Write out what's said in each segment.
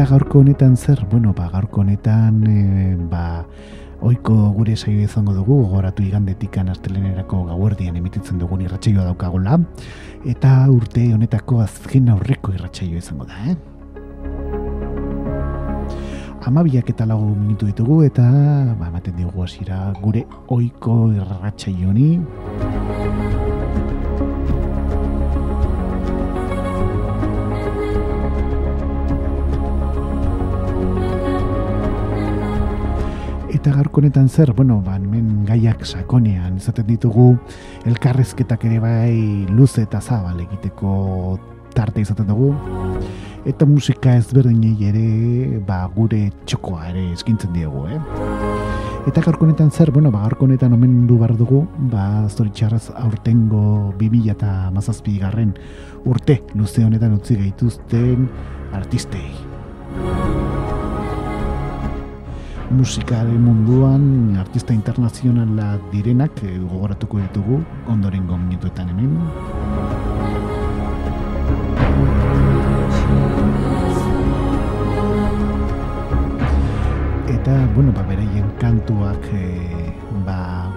Eta gaurko honetan zer, bueno, ba, gaurko honetan, e, ba, oiko gure saio izango dugu, gogoratu igandetikan astelenerako gauerdian emititzen dugun irratxaioa daukagola, eta urte honetako azken aurreko irratxaioa izango da, eh? amabiak eta lagu minutu ditugu eta ba, ematen dugu hasiera gure oiko irratxa joni. Eta garkonetan zer, bueno, ba, hemen gaiak sakonean izaten ditugu elkarrezketak ere bai luze eta zabal egiteko tarte izaten dugu eta musika ezberdinei ere ba, gure txokoa ere eskintzen diegu, eh? Eta gaurko honetan zer, bueno, ba, gaurko honetan omen du bar dugu, ba, zoritxarraz aurtengo 2000 eta mazazpi garren urte luze honetan utzi gaituzten artistei. Musikaren munduan artista internazionala direnak eh, gogoratuko ditugu ondorengo minutuetan hemen. eta bueno, ba, bereien kantuak e, ba,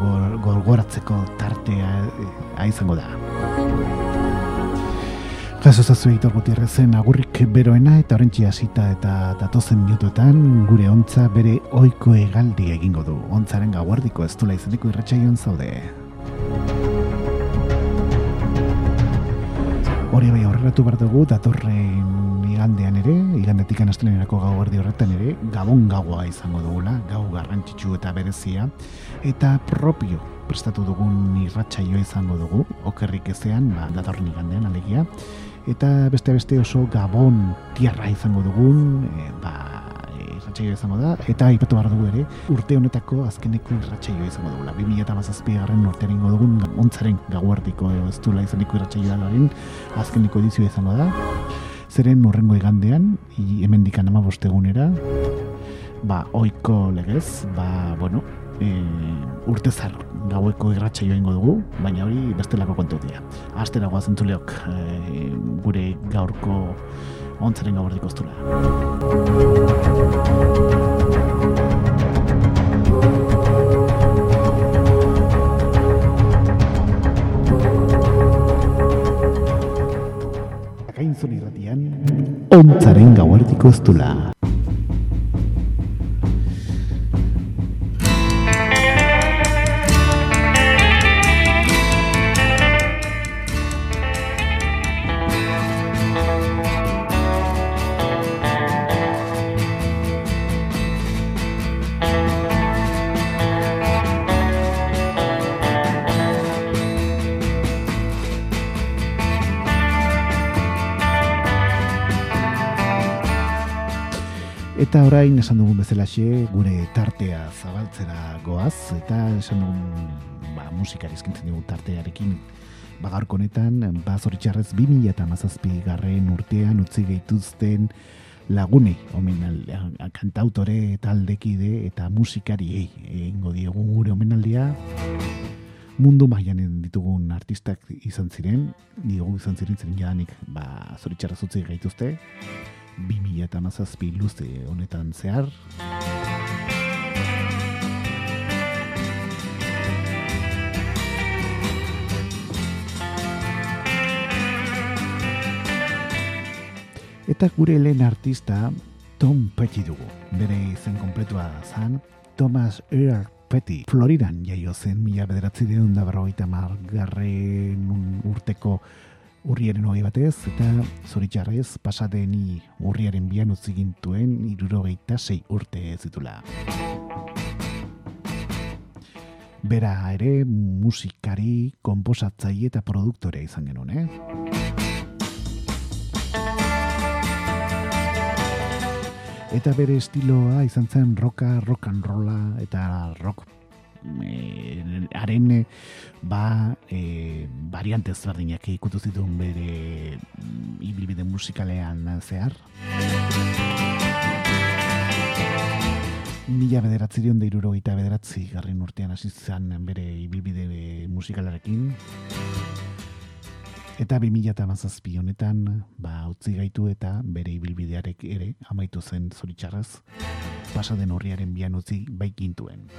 gorgoratzeko tartea e, izango da. Jaso zazu egitor zen agurrik beroena eta horrentxi hasita eta datozen minutuetan gure ontza bere oiko egaldi egingo du. Ontzaren gauardiko ez dula izeneko irratxaion zaude. Hori bai aurreratu behar dugu datorren igandean ere, igandetik anastelenerako gau erdi horretan ere, gabon gaua izango dugula, gau garrantzitsu eta berezia, eta propio prestatu dugun irratsaio izango dugu, okerrik ezean, ba, datorren igandean alegia, eta beste beste oso gabon tierra izango dugun, e, ba, irratsaio izango da, eta aipatu behar dugu ere, urte honetako azkeneko irratsaio izango dugula. 2000 eta mazazpi garren urtean ingo dugun, ontzaren gaguardiko ez du izaniko irratsaio da azkeneko edizio izango da zeren urrengo igandean, hemen dikan ama bostegunera, ba, oiko legez, ba, bueno, e, urte zar gaueko irratxa joa dugu, baina hori bestelako kontu dira. Astera guazen zuleok, e, gure gaurko ontzaren gaur dikostula. Akainzun irratian, ontzaren gauartiko ez Eta orain esan dugun bezalaxe gure tartea zabaltzera goaz eta esan dugun ba, musikari eskintzen dugu tartearekin. Bagarko honetan ba zoritxarrez 2000 eta mazazpi garren urtean utzi gehituzten lagunei omenal, kantautore taldekide eta musikari egingo diegu gure omenaldia. Mundu mailan ditugun artistak izan ziren diogu izan ziren ziren jadanik ba, zoritxarrez utzi gehituzte 2000 eta mazazpi luze honetan zehar. Eta gure lehen artista Tom Petty dugu. Bere izen kompletua zan Thomas Earl Petty. Floridan jaio zen mila bederatzi deun da margarren urteko urriaren hori batez, eta zoritxarrez pasadeni urriaren bian utzigintuen irurogeita sei urte zitula. Bera ere musikari, komposatzaile eta produktore izan genuen, eh? Eta bere estiloa izan zen roka, rock and rolla eta rock e, ba e, variante ezberdinak ikutu zituen bere mm, ibilbide musikalean zehar. Mila bederatzi dion da iruro eta bederatzi garrin urtean hasi bere ibilbide musikalarekin. Eta bi mila eta mazazpi honetan, ba, utzi gaitu eta bere ibilbidearek ere amaitu zen zoritxarraz, pasaden horriaren bian utzi baikintuen.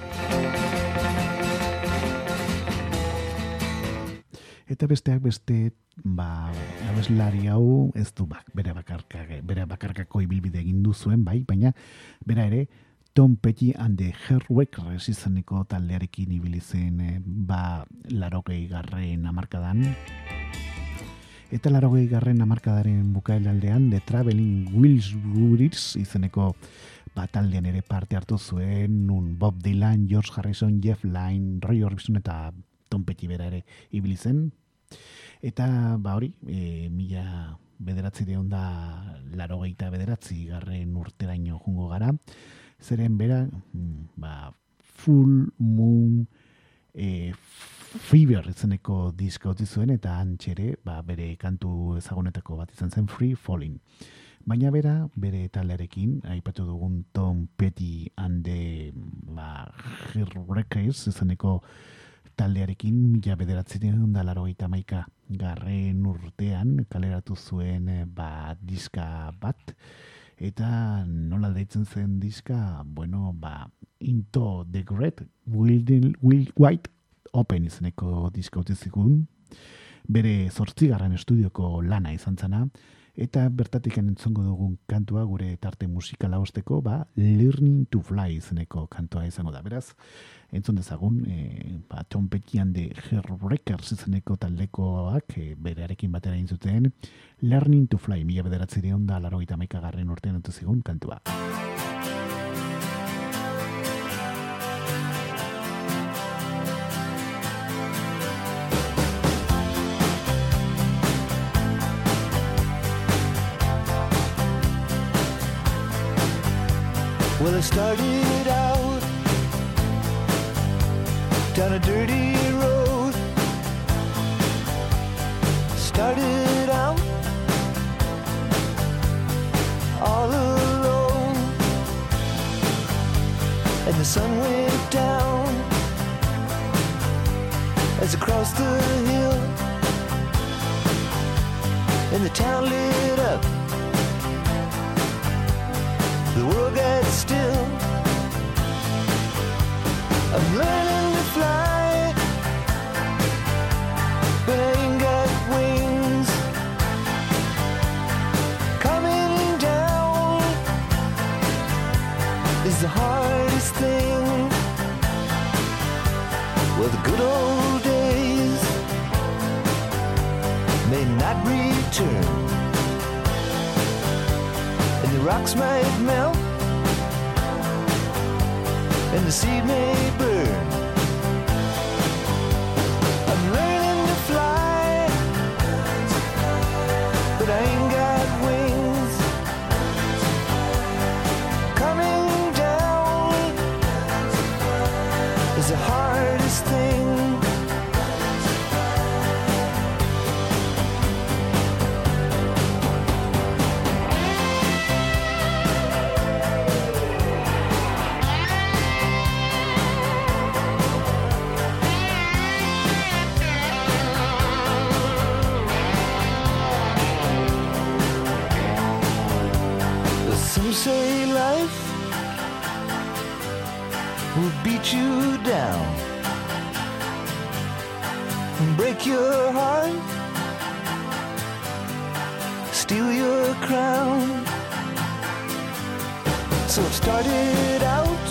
Eta besteak beste, ba, abeslari hau ez du bak, bere, bakarka, bere bakarkako ibilbide egin zuen bai, baina bera ere, Tom Petty and the Herwickers izaneko taldearekin ibili zen eh, ba larogei garren amarkadan. Eta larogei garren amarkadaren bukael aldean, The Traveling Wills Ruris izeneko bataldean ere parte hartu zuen, nun Bob Dylan, George Harrison, Jeff Lynne, Roy Orbison eta Tom Petty bera ere ibili zen. Eta ba hori, e, mila bederatzi deon da laro geita bederatzi garren urteraino jungo gara. Zeren bera, mm, ba, full moon e, fever izeneko diska zuen eta antxere ba, bere kantu ezagunetako bat izan zen free falling. Baina bera, bere taldearekin, aipatu dugun Tom Petty and the ba, Records izeneko taldearekin mila bederatzean da laro maika garren urtean kaleratu zuen eh, ba, diska bat. Eta nola deitzen zen diska? Bueno ba into the great will, will white open izeneko diska utizikun bere zortzigarren estudioko lana izan zana eta bertatik entzongo dugun kantua gure tarte musikala osteko ba learning to fly izeneko kantua izango da beraz entzun dezagun, e, ba, Tom Pettian de Heartbreakers izeneko taldekoak e, berearekin batera intzuten, Learning to Fly, mila bederatzi dion da, laro gita garren urtean entuzigun kantua. Started out down a dirty road. Started out all alone, and the sun went down as across the hill, and the town lit up. The world got still. I'm learning to fly, wings. Coming down is the hardest thing. Well, the good old days may not return, and the rocks might melt and the seed may burn. You down and break your heart steal your crown. So it started out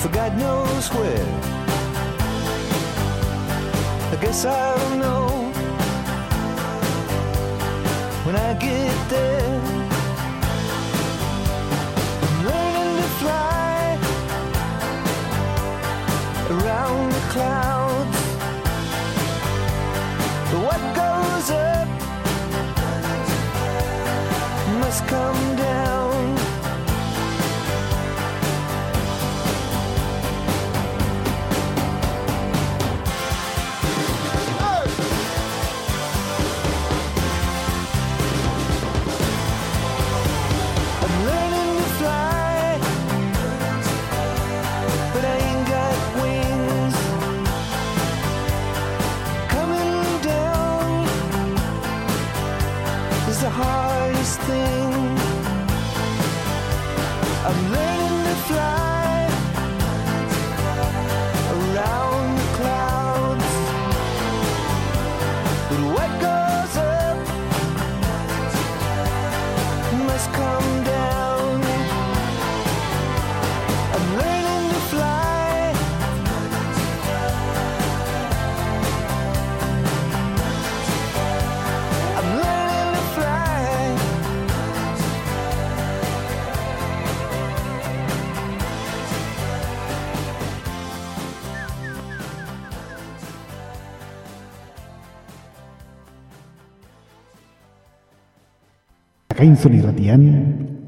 for God knows where. I guess I'll know when I get there. Clouds. What goes up must come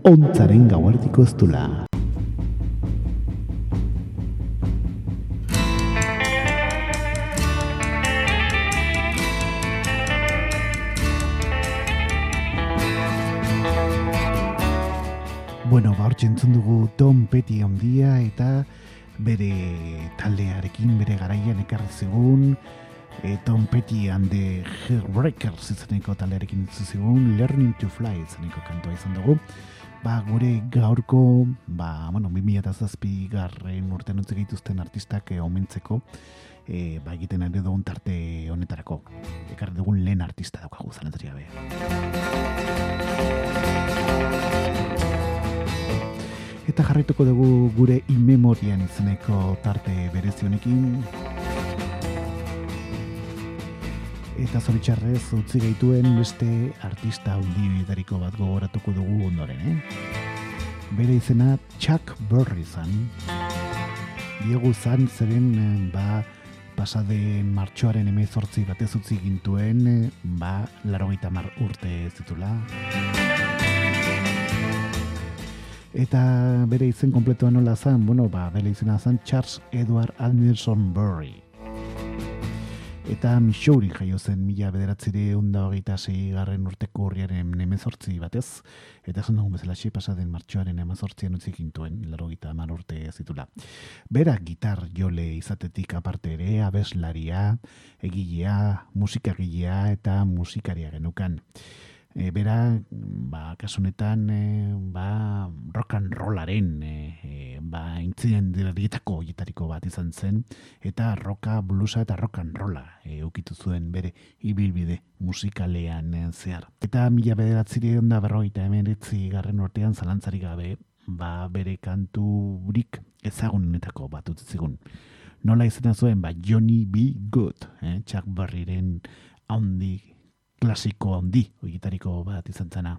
ontzaren gauartiko ez dula. Bueno, ba, hortxe entzun dugu Tom Petty ondia eta bere taldearekin bere garaian ekarri zigun e, Tom Petty and the Heartbreakers izeneko taldearekin zigun Learning to Fly izeneko kantua izan dugu ba, gure gaurko ba, bueno, 2007 garren urtean utzi gehituzten artistak e, omentzeko e, ba, egiten ari dugun tarte honetarako ekarri dugun lehen artista daukagu zalantzari gabe Eta jarraituko dugu gure inmemorian izeneko tarte berezi honekin. Eta zoritxarrez utzi gaituen beste artista hundibidariko bat gogoratuko dugu ondoren, eh? Bere izena Chuck Berry zan. Diegu zan zeren eh, ba pasade martxoaren emezortzi batez utzi gintuen eh, ba larogeita mar urte zitula. Eta bere izen kompletoa nola zan, bueno, ba, bere izena zan Charles Edward Anderson Burry. Eta Missouri jaio zen mila bederatzire unda hogeita garren urteko urriaren emezortzi batez. Eta esan dugun bezala xe pasaden martxoaren emezortzien utzik intuen, laro gita amar urte zitula. Bera gitar jole izatetik aparte ere, abeslaria, egilea, musikagilea eta musikaria genukan e, bera, ba, kasunetan, e, ba, rock and rollaren, e, e, ba, intzien dirarietako oietariko bat izan zen, eta rocka, bluesa eta rock and rolla e, ukitu zuen bere ibilbide musikalean e, zehar. Eta mila bederatzire onda berrogeita emeretzi garren urtean zalantzarik gabe, ba, bere kanturik ezagunenetako bat utzizigun. Nola izena zuen, ba, Johnny B. Good, eh, Chuck Berryren handi klasiko handi oietariko bat izan zena.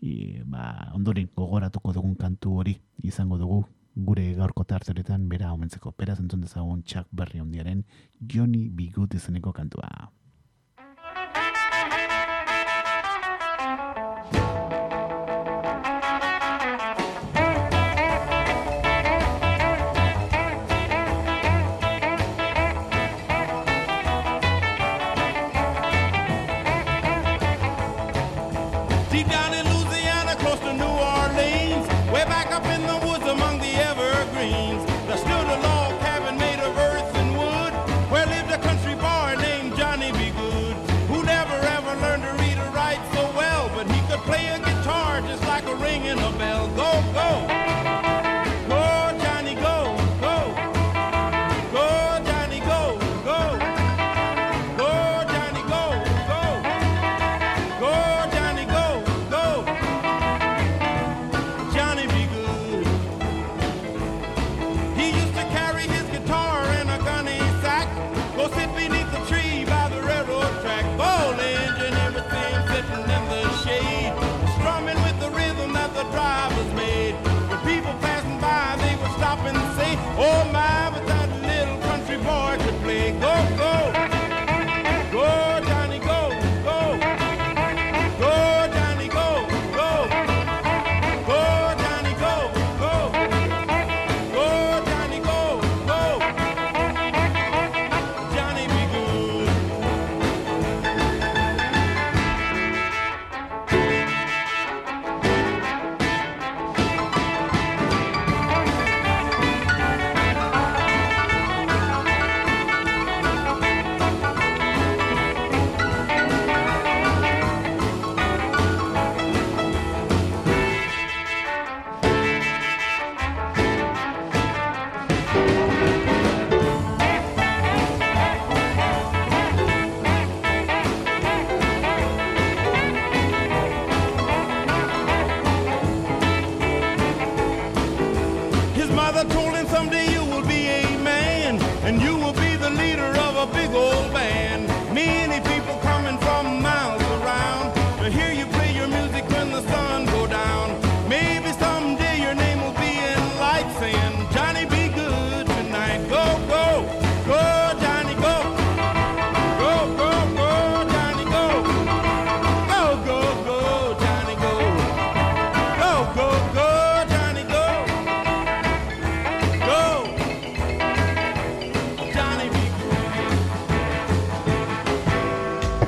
I, ba, ondoren gogoratuko dugun kantu hori izango dugu gure gaurko tartzoretan bera omentzeko. Beraz entzun dezagun Chuck Berry ondiaren Johnny B. Good izeneko kantua. Deep down in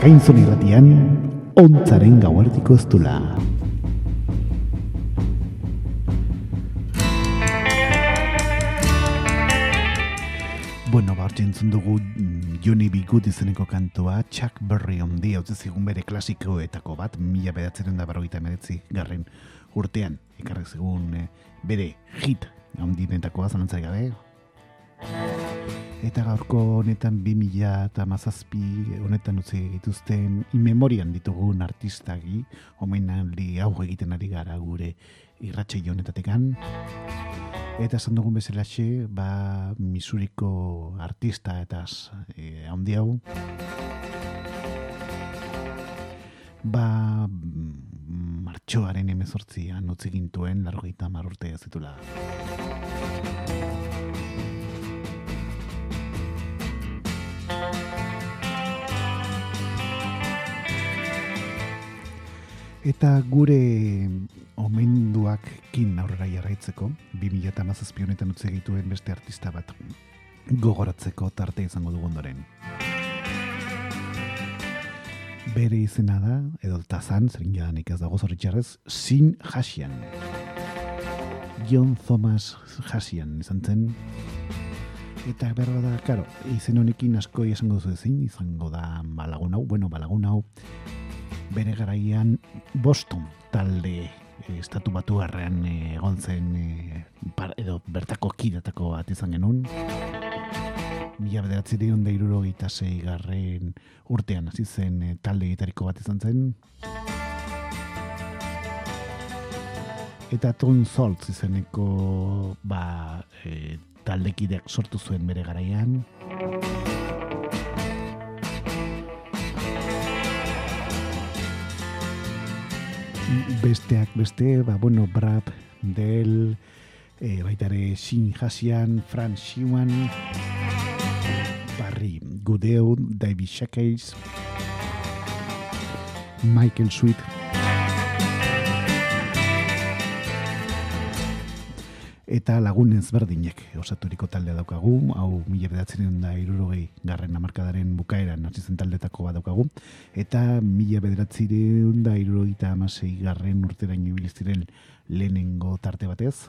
gainzon irratian, ontzaren gauerdiko ez dula. Bueno, ba, hortxe entzun dugu mm, Johnny B. Good izeneko kantua, Chuck Berry ondi, hau zigun bere klasikoetako bat, mila bedatzeren da berrogeita emeretzi garren urtean, ekarri zigun eh, bere hit handinetakoa, zalantzari gabe. Eta gaurko honetan 2000 eta mazazpi honetan utzi dituzten inmemorian ditugun artistagi, omenaldi hau egiten ari gara gure irratxe honetatekan. Eta esan dugun bezalaxe, ba, misuriko artista eta e, handi hau. Ba, martxoaren emezortzian utzi gintuen largoita marurte ez Eta gure omenduak kin aurrera jarraitzeko, 2000 eta mazazpi honetan utzi egituen beste artista bat gogoratzeko tarte izango dugu ondoren. Bere izena da, edo tazan, zerin jadanik ez dago zoritxarrez, Sin Hasian. John Thomas Hasian izan zen. Eta berra da, karo, izen honekin asko esango duzu ezin, izango da balagun hau, bueno, balagun hau, bere garaian Boston talde eh, estatu batu garrean egon zen eh, par, edo bertako kidatako bat izan genuen. Mila bederatzi dion da irurogeita garren urtean hasi zen eh, talde gitariko bat izan zen. Eta Tone Salts izeneko ba, e, taldekideak sortu zuen bere garaian. Besteak beste, ba, bueno, Brad del e, baitare Sin Hasian, Fran Schumann, Barry Gudeu, David Shackles, Michael Sweet, eta lagun ezberdinek osaturiko taldea daukagu, hau mila bedatzen da irurogei garren amarkadaren bukaeran hasi zen taldetako bat daukagu, eta mila bederatzireun da irurogeita amasei garren urteraino ibiliziren lehenengo tarte batez.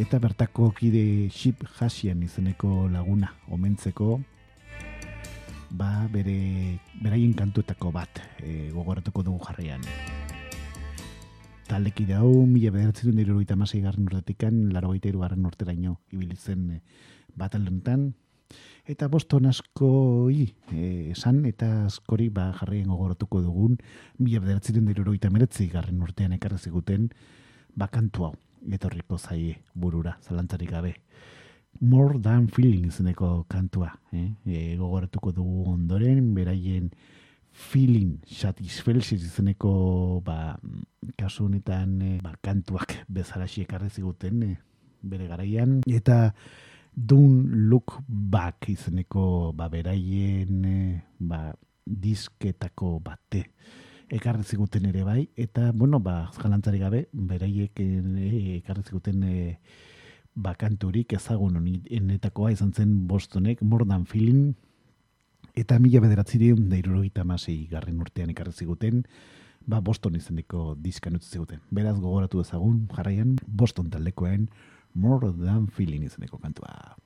Eta bertako kide Ship Hasian izeneko laguna omentzeko, ba bere beraien kantuetako bat e, gogoratuko dugu jarrian taldekide hau, mila bederatzen dira irurogeita masei garren urtetikan, laro gaita garren urteraino ibili zen e, batalontan. Eta boston asko i, e, esan, eta askori ba, jarrien gogoratuko dugun, mila bederatzen dira irurogeita meretzi garren urtean ekarri ziguten, bakantu hau, etorriko zaie burura, zalantzarik gabe. More Than Feeling izeneko kantua, eh? e, gogoratuko dugu ondoren, beraien feeling satisfeliz izeneko ba, kasu honetan e, ba, kantuak bezalaxi ekarri ziguten e, bere garaian. Eta Don't Look Back izeneko ba, beraien e, ba, disketako bate ekarri ziguten ere bai. Eta bueno ba jalantzari gabe beraiek ekarri ziguten e, ba, kanturik ezagun honetakoa izan zen Bostonek More Than Feeling Eta mila bederatzi diun, da irurogeita garren urtean ekarri ziguten, ba Boston izeneko diskan utzi ziguten. Beraz gogoratu ezagun, jarraian, Boston taldekoen More Than Feeling izeneko kantua.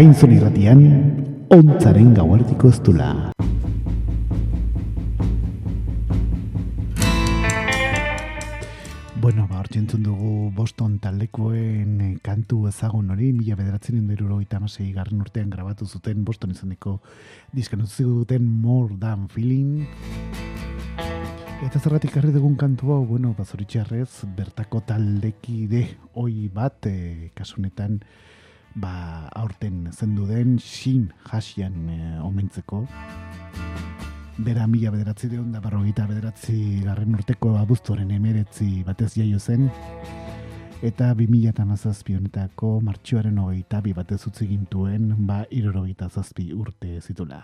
Gainzon irratian, ontzaren gauardiko ez dula. Bueno, ba, hortxe entzun dugu Boston taldekoen eh, kantu ezagun hori, mila bederatzen amasei garren urtean grabatu zuten Boston izaneko diskan utzi duten More Than Feeling. Eta zerratik harri dugun kantu hau, bueno, bazoritxarrez, bertako taldekide hoi bat, e, kasunetan, ba, aurten zendu den Shin Hasian e, omentzeko. Bera mila bederatzi deun da berrogeita bederatzi garren urteko abuztuaren emeretzi batez jaio zen. Eta 2000 eta mazazpi honetako martxoaren hogeita bi batez utzi gintuen, ba, irorogeita zazpi urte zitula.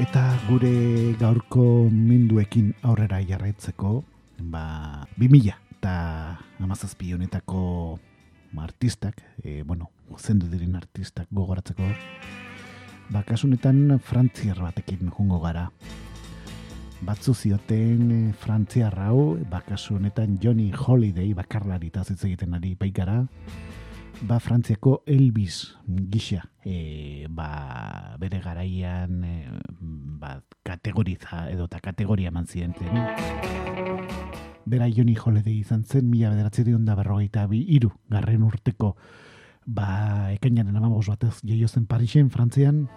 Eta gure gaurko minduekin aurrera jarraitzeko, ba, 2000 eta amazazpi honetako artistak, e, bueno, zendu diren artistak gogoratzeko, ba, kasunetan frantziar batekin jungo gara. Batzu zioten e, frantziar hau, ba, kasu honetan Johnny Holiday bakarlari eta hitz egiten ari baikara, ba Frantziako Elvis gisa e, ba, bere garaian e, ba, kategoriza edo eta kategoria eman zienten. Bera Johnny Holiday izan zen, mila bederatzi da berrogeita bi iru garren urteko ba, ekainaren amabos batez jaio zen Parisen, Frantzian.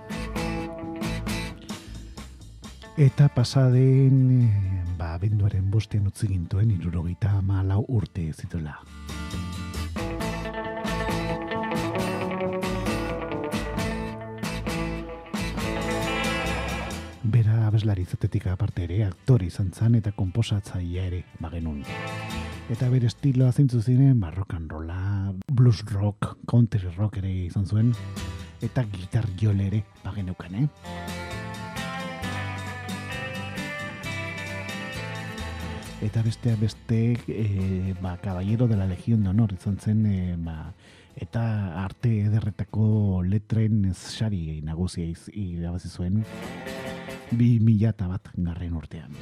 Eta pasaden e, ba, benduaren bostean utzi gintuen irurogeita malau urte zituela. Bera abeslari izatetik aparte ere, aktore izan zan eta komposatzailea ere bagenun. Eta bere estiloa zeintzu ziren, ba, rock blues rock, country rock ere izan zuen, eta gitar jole ere bageneukan, eh? Eta bestea beste, e, ba, Caballero de la Legión de Honor izan zen, e, ba, eta arte ederretako letren sari nagusia irabazi zuen, bi mila eta bat garren urtean.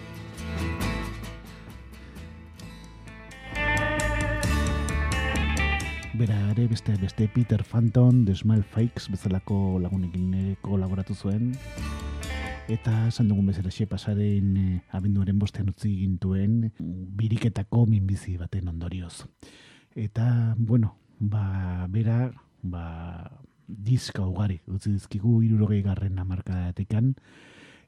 Bera ere beste beste Peter Phantom, The Smile Fakes bezalako lagunekin kolaboratu zuen. Eta esan dugun bezala xe pasaren eh, abenduaren bostean utzi gintuen biriketako minbizi baten ondorioz. Eta, bueno, ba, bera, ba, diska ugari utzi dizkigu irurogei garren amarkadatekan.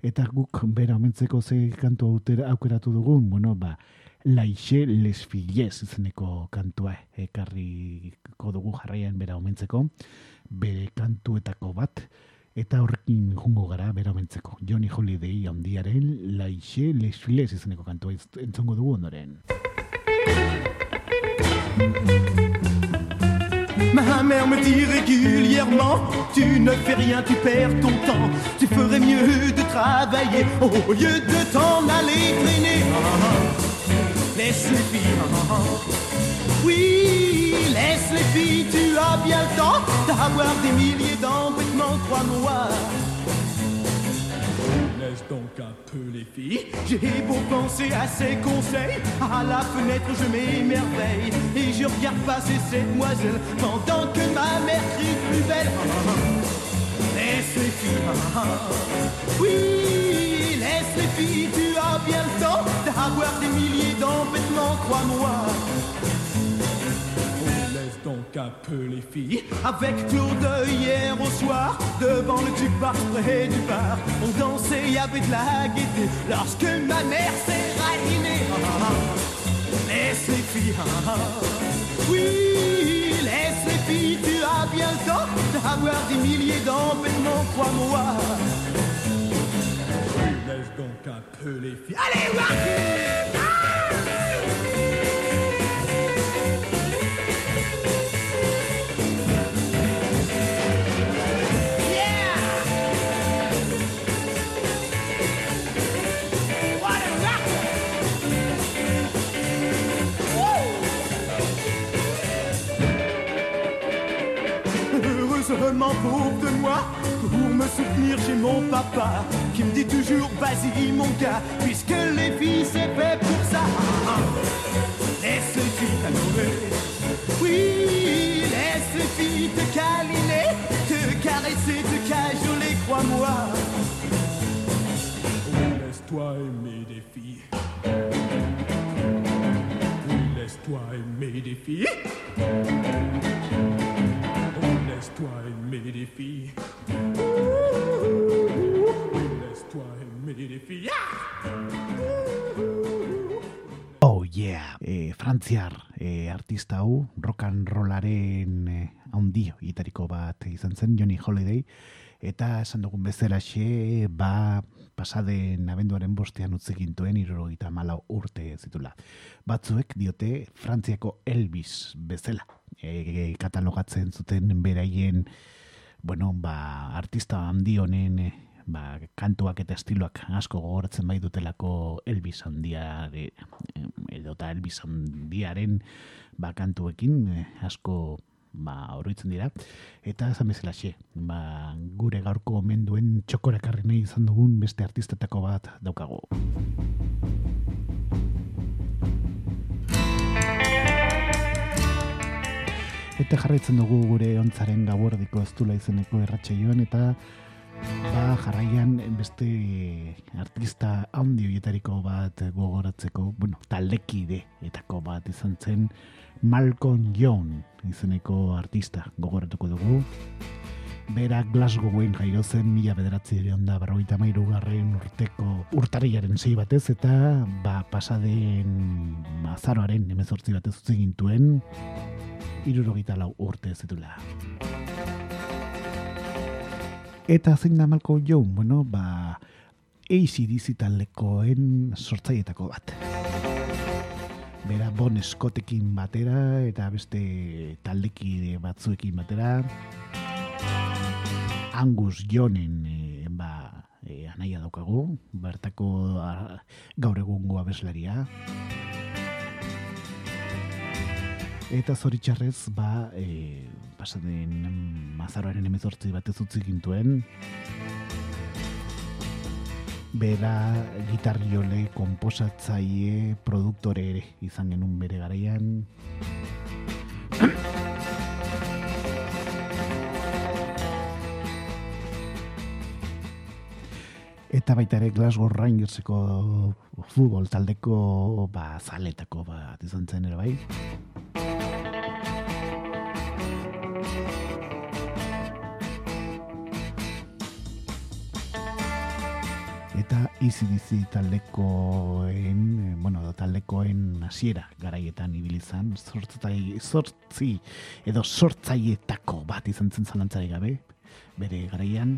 Eta guk bera omentzeko ze kantu autera, aukeratu dugun, bueno, ba, Laixe Les Filles izeneko kantua ekarriko dugu jarraian bera omentzeko, bere kantuetako bat, eta horrekin jungo gara bera omentzeko. Johnny Holiday handiaren Laixe Les Filles izeneko kantua entzongo dugu ondoren. Ma mère me dit régulièrement, tu ne fais rien, tu perds ton temps. Tu ferais mieux de travailler au lieu de t'en aller traîner. Laisse les filles. Oui, laisse les filles, tu as bien le temps d'avoir des milliers d'embêtements, crois-moi. Donc un peu les filles. J'ai beau penser à ses conseils, à la fenêtre je m'émerveille et je regarde passer cette demoiselle pendant que ma mère crie plus belle. Laisse les filles, oui, laisse les filles, tu as bien le temps d'avoir des milliers d'embêtements, crois-moi. Donc un peu les filles. Avec Claude hier au soir, devant le jukebox près du bar, on dansait, y avait de la gaieté, lorsque ma mère s'est ranimée. Ah, ah, ah. Laisse les filles, oui, laisse les filles, tu as bien le temps d'avoir des milliers d'embêtements, crois-moi. Laisse donc un peu les filles. Allez, Joachim mon gars. Johnny Holiday, eta esan dugun bezalaxe, ba, pasaden abenduaren bostean utzegintuen irurogeita malau urte zitula. Batzuek diote Frantziako Elvis bezala, e, katalogatzen zuten beraien, bueno, ba, artista handi honen e, ba, kantuak eta estiloak asko gogoratzen bai dutelako Elvis handia edota Elvis handiaren ba, kantuekin eh, asko ba, oroitzen dira. Eta esan bezalaxe, ba, gure gaurko menduen txokorakarri nahi izan dugun beste artistetako bat daukago. Eta jarraitzen dugu gure ontzaren gauerdiko ez dula izeneko erratxeioan eta ba, jarraian beste artista handi horietariko bat gogoratzeko, bueno, taldekide etako bat izan zen Malcolm Young izeneko artista gogoratuko dugu. Bera Glasgowen jaio zen mila bederatzi da berrogeita mairu garren urteko urtarriaren sei batez eta ba, pasaden azaroaren emezortzi batez utzi gintuen irurogeita lau urte zitula. Eta zein da Malcolm Young, bueno, ba, ACDC taldekoen sortzaietako bat. Bera Bon Scottekin batera eta beste taldekide batzuekin batera. Angus Jonen e, ba, e, anaia daukagu, bertako a, gaur egungo abeslaria. Eta zoritxarrez, ba, e, pasaden mazaroaren emezortzi batez utzi gintuen, bera gitarriole, komposatzaile, produktore ere izan genuen bere garaian. Eta baita ere Glasgow Rangerseko futbol taldeko ba, zaletako bat izan zen ere bai. Eta ECDC taldekoen, eh, bueno, taldekoen hasiera garaietan ibili izan, sortzai, sortzi edo sortzaietako bat izan zen zalantzari gabe, bere garaian.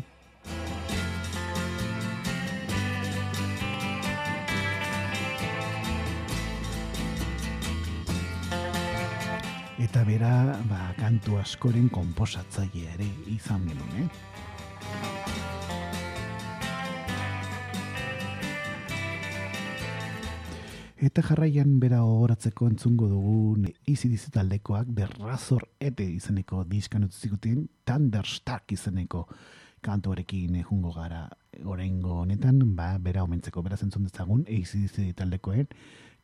Eta bera, ba, kantu askoren konposatzaile ere izan genuen, eh? Eta jarraian bera ogoratzeko entzungo dugun izi dizitaldekoak berrazor ete izeneko diskan utzikuten Thunderstark izeneko kantuarekin ejungo gara orengo honetan, ba, bera omentzeko bera entzun dezagun izi dizitaldekoen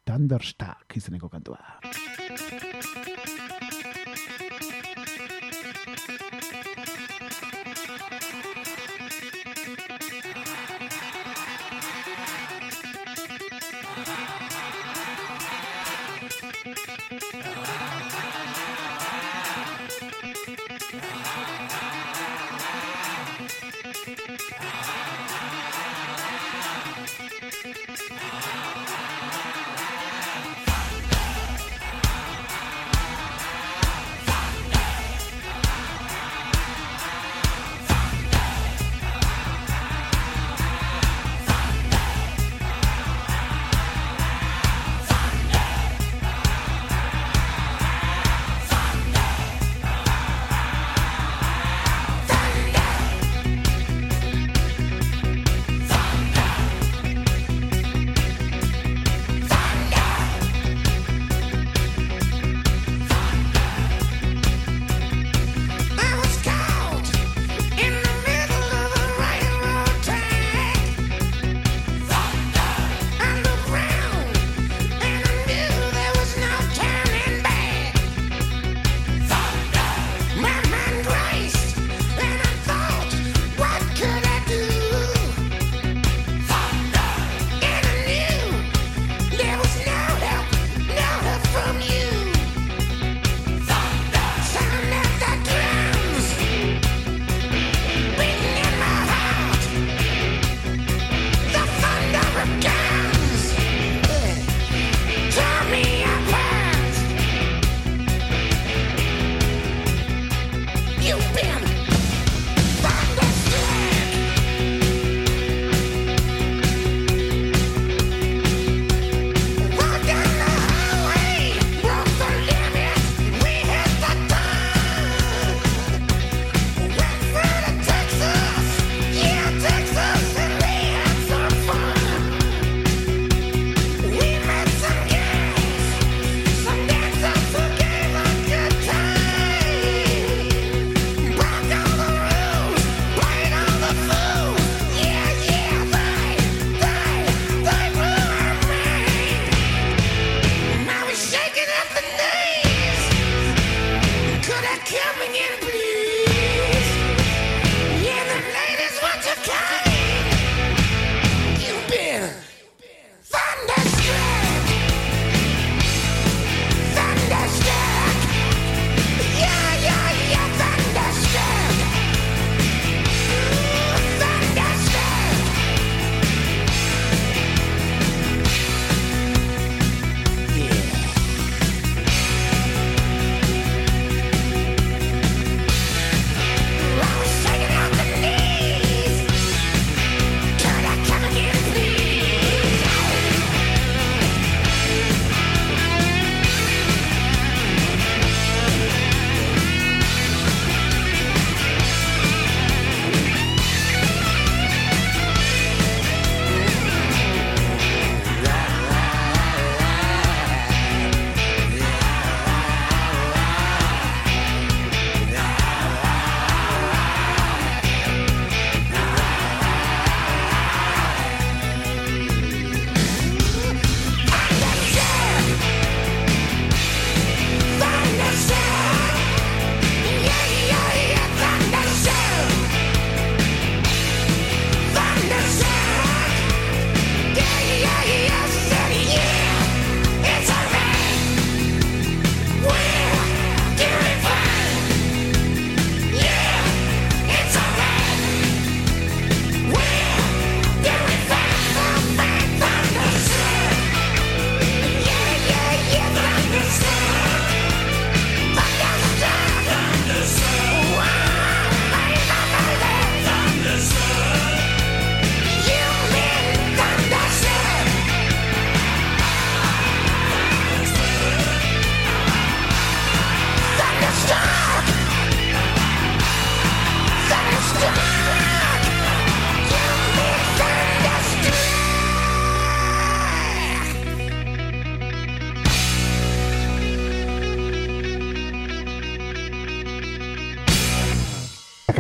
Thunderstark izeneko kantua.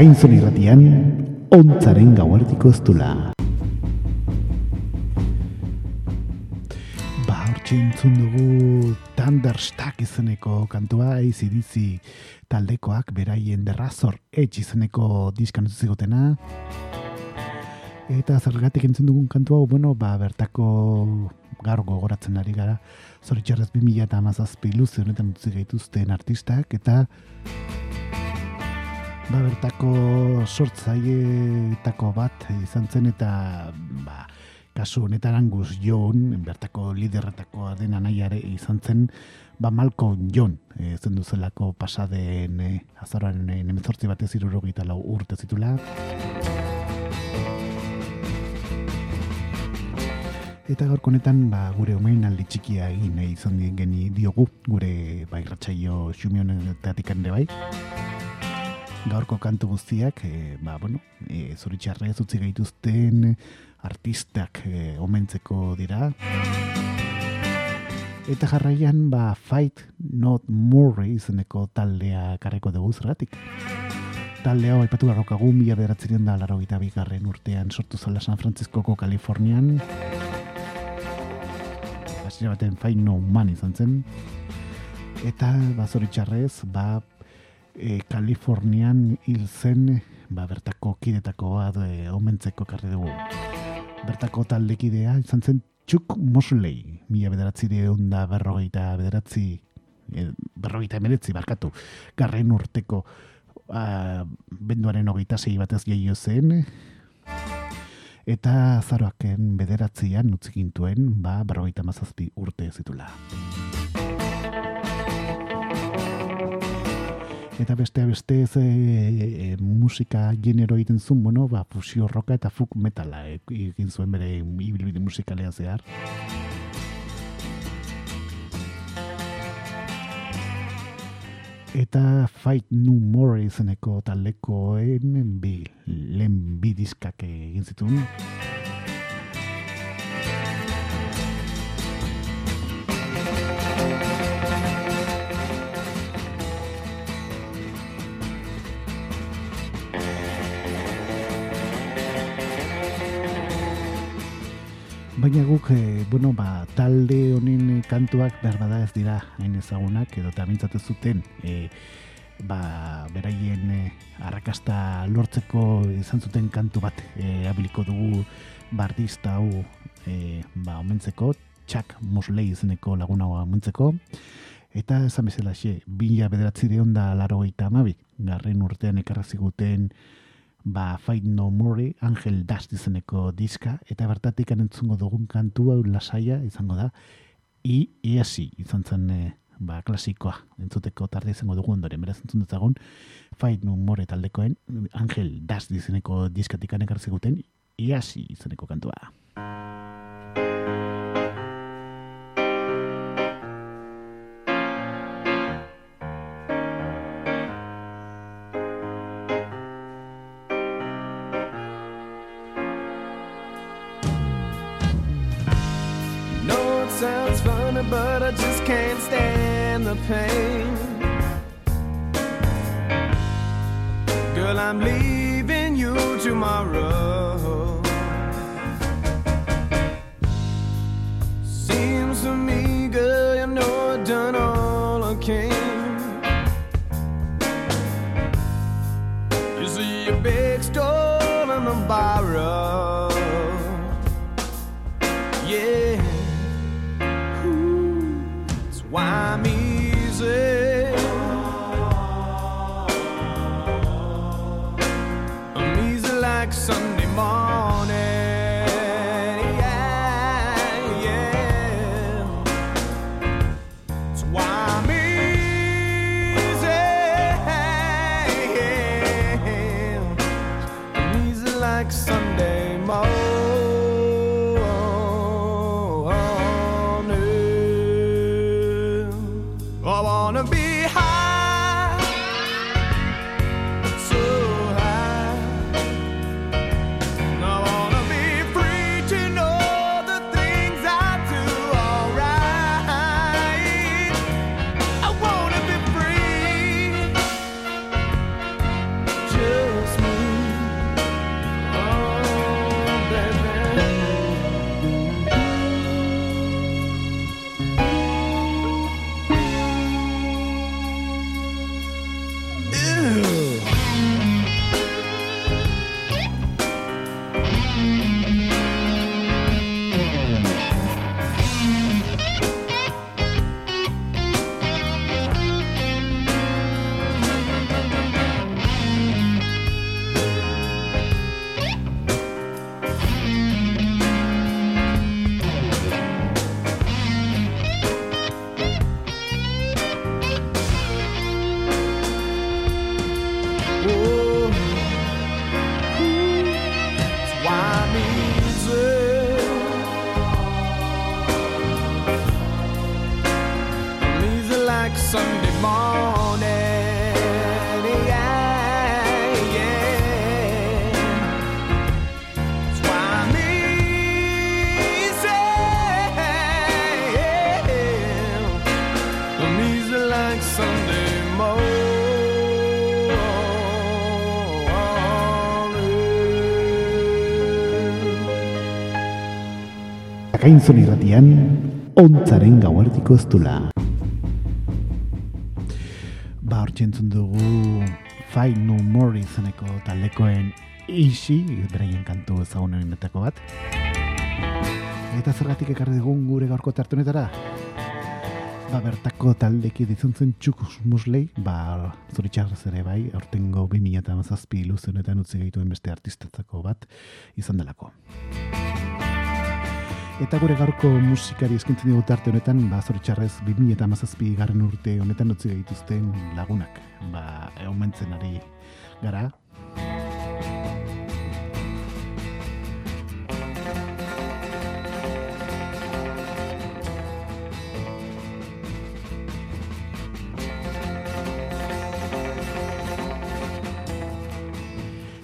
Zakainzon irratian, ontzaren gauartiko ez dula. Ba, hortxe entzun dugu Thunderstack izeneko kantua ACDC taldekoak beraien derrazor etx izeneko diskan utzi zigutena. Eta zergatik entzun dugun kantua, bueno, ba, bertako gaur gogoratzen ari gara, zoritxarrez 2000 eta amazazpi luze honetan utzi gaituzten artistak, eta ba, bertako sortzaileetako bat izan zen, eta ba, kasu honetan Angus John, bertako liderretako den anaiare izan zen, ba Malcolm John, e, zen duzelako pasaden e, azararen e, nemezortzi batez irurogeita lau urte zitula. Eta gaurko honetan ba, gure omen aldi txikia egin izan geni diogu, gure ba, irratsaio xumionetatik ere bai. Gaurko kantu guztiak, e, ba, bueno, e, zoritxarrez utzi gaituzten artistak e, omentzeko dira. Eta jarraian, ba, Fight Not Murray izeneko taldea karreko dugu zergatik. Talde hau aipatu garrokagu mila bederatzerion da laro bigarren urtean sortu zala San Franciscoko Kalifornian. Hasiera baten Fight No Man izan zen. Eta, ba, zoritxarrez, ba, e, Kalifornian hil zen, ba, bertako kidetako bat e, omentzeko karri dugu. Bertako taldekidea izan zen Chuck Mosley, mila bederatzi da berrogeita bederatzi, e, berrogeita emeretzi, barkatu, garren urteko a, benduaren hogeita sei batez gehiago zen, eta zaroaken bederatzian utzikintuen, ba, berrogeita mazazpi urte zitula. Eta beste beste ez e, e, musika genero egiten zuen, bueno, ba, fusio roka eta folk metala e, egin zuen bere ibilbide musikalea zehar. Eta Fight No More izeneko taldekoen bi, lehen bi diskak egin zituen. Baina guk, e, bueno, ba, talde honen eh, kantuak behar bada ez dira hain ezagunak, edo eta mintzatu zuten, e, ba, beraien e, arrakasta lortzeko izan zuten kantu bat. E, abiliko dugu bardista hau e, ba, omentzeko, Chuck Mosley izeneko laguna omentzeko, eta esan bezala xe, bila bederatzi da laro gaita amabik, garren urtean ekarra ziguten, ba, Fight No More, Angel Dust izeneko diska, eta bertatik entzungo dugun kantu hau lasaia izango da, i iasi izan zen e, ba, klasikoa entzuteko tarde izango dugu ondoren, beraz entzun dutzagun, Fight No More taldekoen, Angel Dust izeneko diskatik anekarri ziguten, iasi izeneko kantua. Akainzon irratian, ontzaren gauardiko ez dula. Ba, hor entzun dugu Fight No More izeneko taldekoen isi, beraien kantu ezagunenetako bat. Eta zergatik ekarri dugun gure gaurko tartunetara? Ba, bertako taldeki dizuntzen txukus muslei, ba, zoritxarrez ere bai, aurtengo 2008 ilusionetan utzi gehituen beste artistatzako bat izan delako. Eta gure gaurko musikari eskintzen dugu tarte honetan, ba, zoritxarrez 2008 garren urte honetan utzi gehituzten lagunak. Ba, aumentzen ari gara,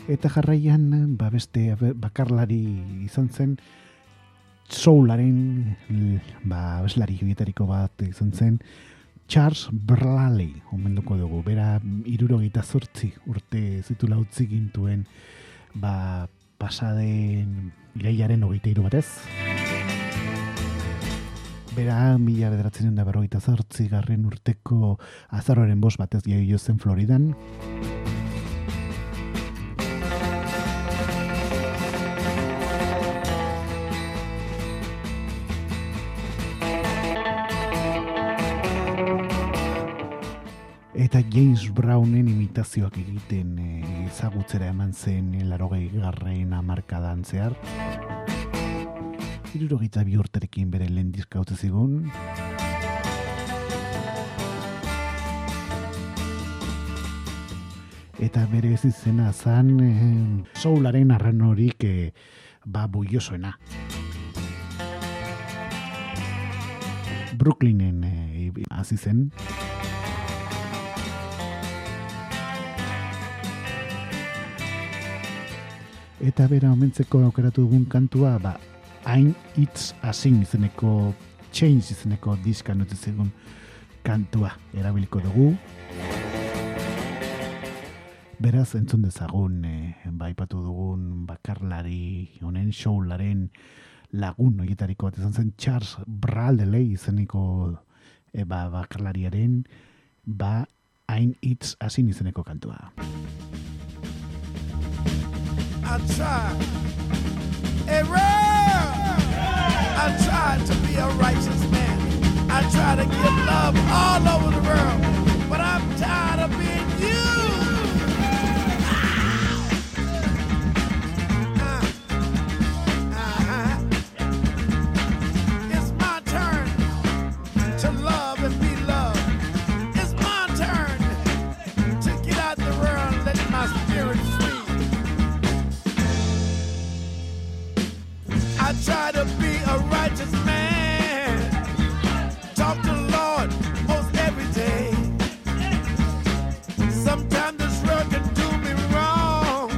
Eta jarraian, ba beste bakarlari izan zen, soularen, ba, abeslari horietariko bat izan zen, Charles Bradley, omenduko dugu, bera irurogeita zortzi urte zitula utzi gintuen, ba, pasaden iraiaren hogeita iru batez. Bera, mila bederatzen da berrogeita zortzi garren urteko azaroaren bos batez jaio zen Floridan. Eta James Brownen imitazioak egiten eh, ezagutzera eman zen larogei garren amarkadan zehar. Hirurogeita bi urterekin bere lehen diska utzi zigun. Eta bere ez izena zan eh, soularen arran horik eh, ba buiosoena. Brooklynen eh, hasi zen. Eta bera omentzeko aukeratu dugun kantua, ba, hain hitz asin izeneko, change izeneko diskan utzi zigun kantua erabiliko dugu. Beraz, entzun dezagun, e, baipatu dugun bakarlari, honen showlaren lagun horietariko bat izan zen Charles Bradley izeneko e, ba, bakarlariaren, ba, hain hitz asin izeneko kantua. I tried. Hey, Ram! I tried to be a righteous man. I try to give love all over the world. But I'm tired of being try to be a righteous man. Talk to Lord most every day. Sometimes this world can do me wrong.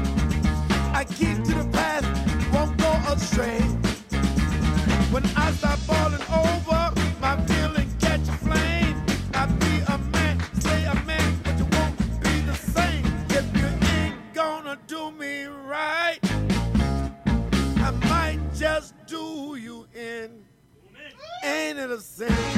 I keep to the path, won't go astray. When I start Ain't it a sin?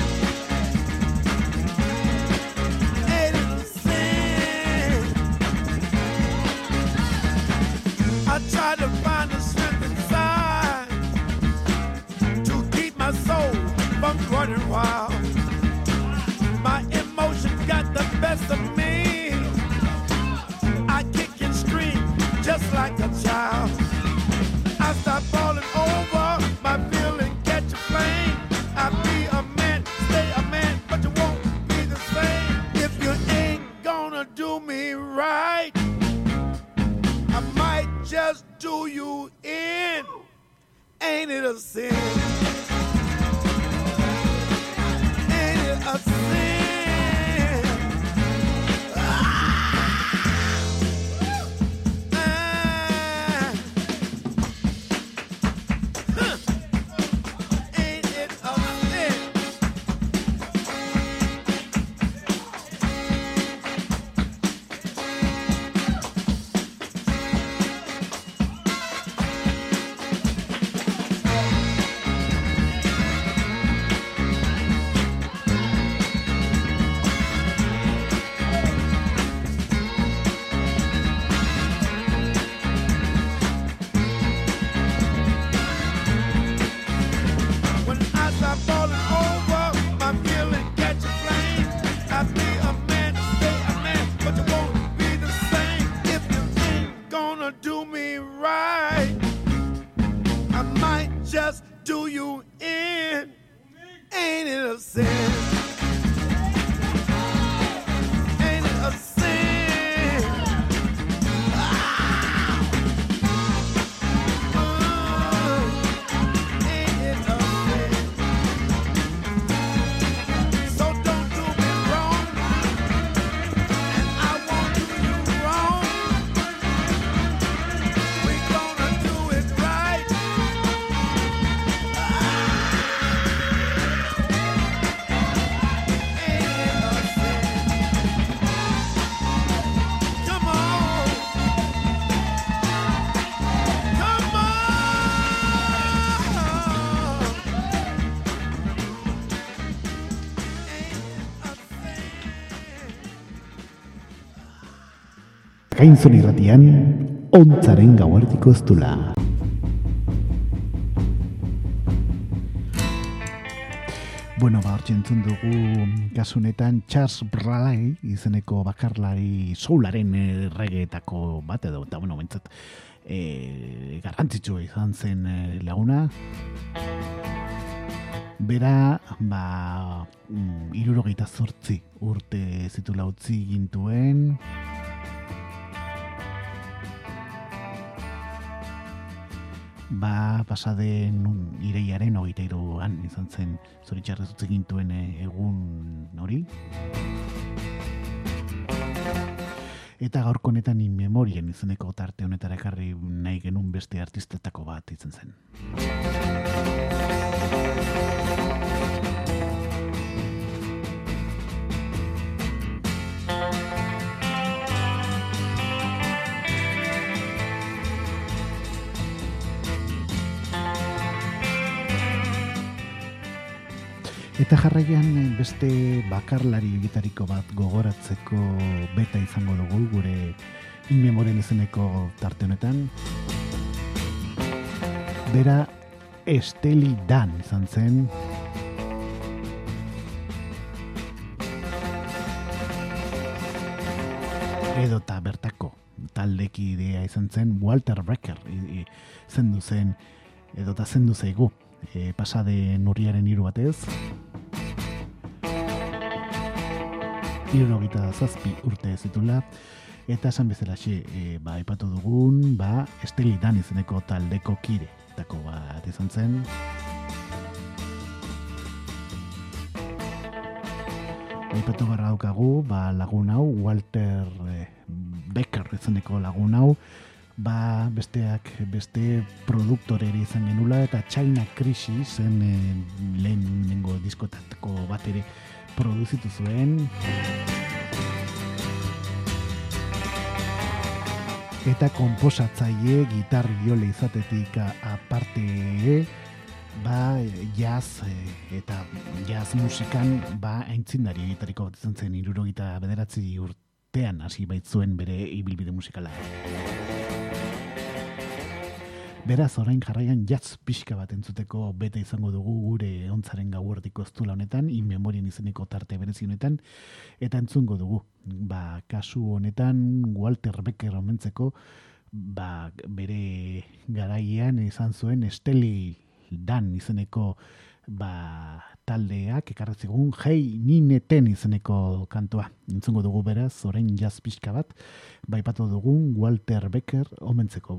Gainzon irratian, ontzaren gauartiko ez dula. Bueno, ba, hortxe entzun dugu kasu honetan Charles Bralai izeneko bakarlari soularen erregeetako bat edo, eta bueno, bentsat, e, garrantzitsua izan zen eh, laguna. Bera, ba, mm, irurogeita zortzi urte zitula utzi gintuen, ba pasaden ireiaren hogeita iruan izan zen zoritxarrez utzi gintuen eh, egun hori. Eta gaurko honetan in memorien izeneko tarte honetara ekarri nahi genuen beste artistetako bat izan zen. Eta jarraian eh, beste bakarlari egitariko bat gogoratzeko beta izango dugu gure inmemoren izeneko tarte honetan. Bera Esteli Dan izan zen. Edota bertako taldeki idea izan zen Walter i- zendu zen edota zendu zaigu e, pasade nurriaren hiru batez. Irunogita zazpi urte zitula, eta esan bezalaxe, e, ba, ipatu dugun, ba, Esteli Dan izeneko taldeko kire, etako bat izan zen. Aipatu garra daukagu, ba, lagun hau, Walter eh, Becker izeneko lagun hau, ba, besteak beste produktore ere izan genula eta China Crisis zen eh, lehen nengo diskotako bat ere produzitu zuen. Eta komposatzaile gitar biole izatetik aparte ba jazz eh, eta jazz musikan ba aintzindari gitariko bat izan zen irurogeita bederatzi urtean hasi baitzuen bere ibilbide musikala. Beraz, orain jarraian jazz pixka bat entzuteko bete izango dugu gure ontzaren gauerdiko eztula honetan, in memorien izeneko tarte berezi honetan, eta entzungo dugu. Ba, kasu honetan, Walter Becker omentzeko, ba, bere garaian izan zuen Esteli Dan izeneko ba, taldeak ekarretzegun hei nineten izeneko kantua. Entzungo dugu beraz, orain jazz pixka bat, baipatu dugun Walter Becker omentzeko.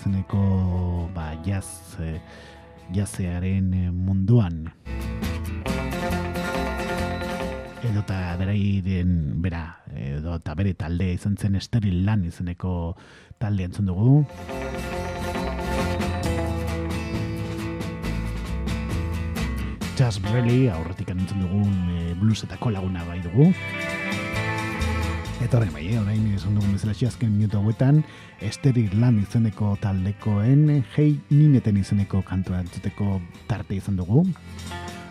Izeneko ba, jaz, eh, jazearen eh, munduan. Edo eta berairen, bera, edo eta bere talde izan zen esteril lan izeneko talde entzun dugu. Charles Braille, aurretik entzun dugun e, bluesetako laguna bai dugu. Eta horrein bai, eh, orain esan dugun bezala azken minutu hauetan, Esther Irland izeneko taldekoen, Hei Nineten izeneko kantua entzuteko tarte izan dugu.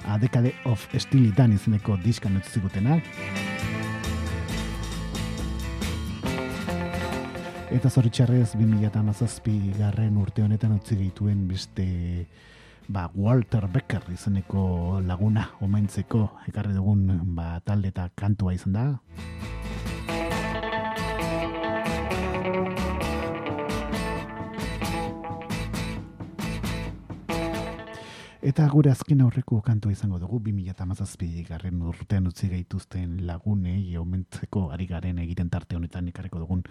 A Decade of Stilitan izeneko diskan utzi zigutenak. Eta zoritxarrez 2017 garren urte honetan utzi gehituen beste ba, Walter Becker izeneko laguna omaintzeko ekarri dugun ba, talde eta kantua izan da. Eta gure azken aurreko kantua izango dugu 2017 garren urtean utzi gaituzten lagunei omentzeko ari garen egiten tarte honetan ikarreko dugun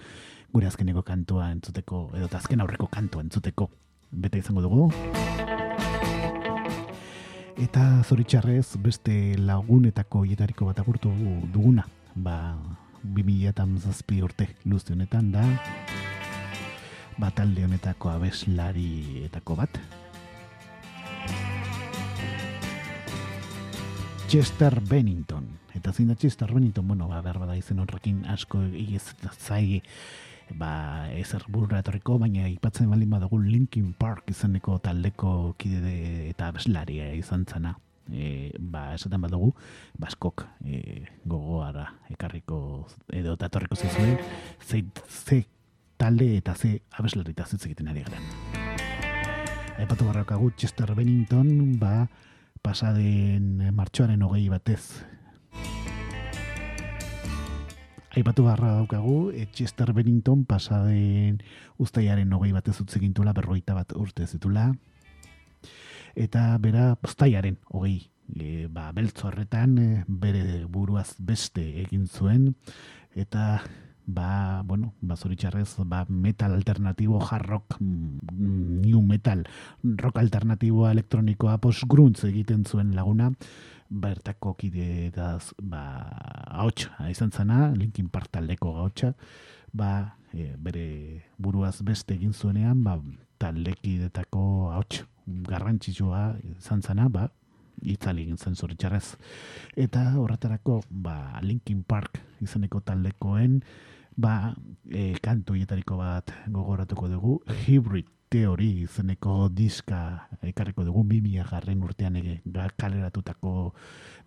gure azkeneko kantua entzuteko edo azken aurreko kantua entzuteko. Bete izango dugu. Eta zoritxarrez beste lagunetako hietariko bat agurtu duguna, ba 2017 urte luzte honetan da ba talde honetako abeslarietako bat, Chester Bennington. Eta zein da Chester Bennington, bueno, ba, behar bada izen horrekin asko ez zai ba, ezer burra etorriko, baina ipatzen baldin badugu Linkin Park izeneko taldeko kide de- eta abeslaria izan zana. E, ba, esaten badugu, baskok e, gogoara ekarriko edo eta etorriko zizue, ze, ze talde eta ze abeslari eta zitz egiten ari garen. Aipatu barrakagu Chester Bennington, ba, pasaden martxoaren hogei batez. Aipatu barra daukagu, Chester Bennington pasaden ustaiaren hogei batez utzi gintula, berroita bat urte zitula. Eta bera postaiaren hogei e, ba, beltzo horretan e, bere buruaz beste egin zuen. Eta ba, bueno, ba, zoritxarrez, ba, metal alternatibo, hard rock, mm, new metal, rock alternatiboa elektronikoa post-grunts egiten zuen laguna, bertako kide daz, ba, ahots, izan zana, Linkin Park taldeko ahotsa, ba, e, bere buruaz beste egin zuenean, ba, taldekidetako ahots garrantzitsua izan zana, ba, itzali egin zen zoritxarrez. Eta horretarako, ba, Linkin Park izeneko taldekoen, ba, e, kantu hietariko bat gogoratuko dugu, Hybrid Theory izeneko diska ekarriko dugu. 2000 garren urtean ege, kaleratutako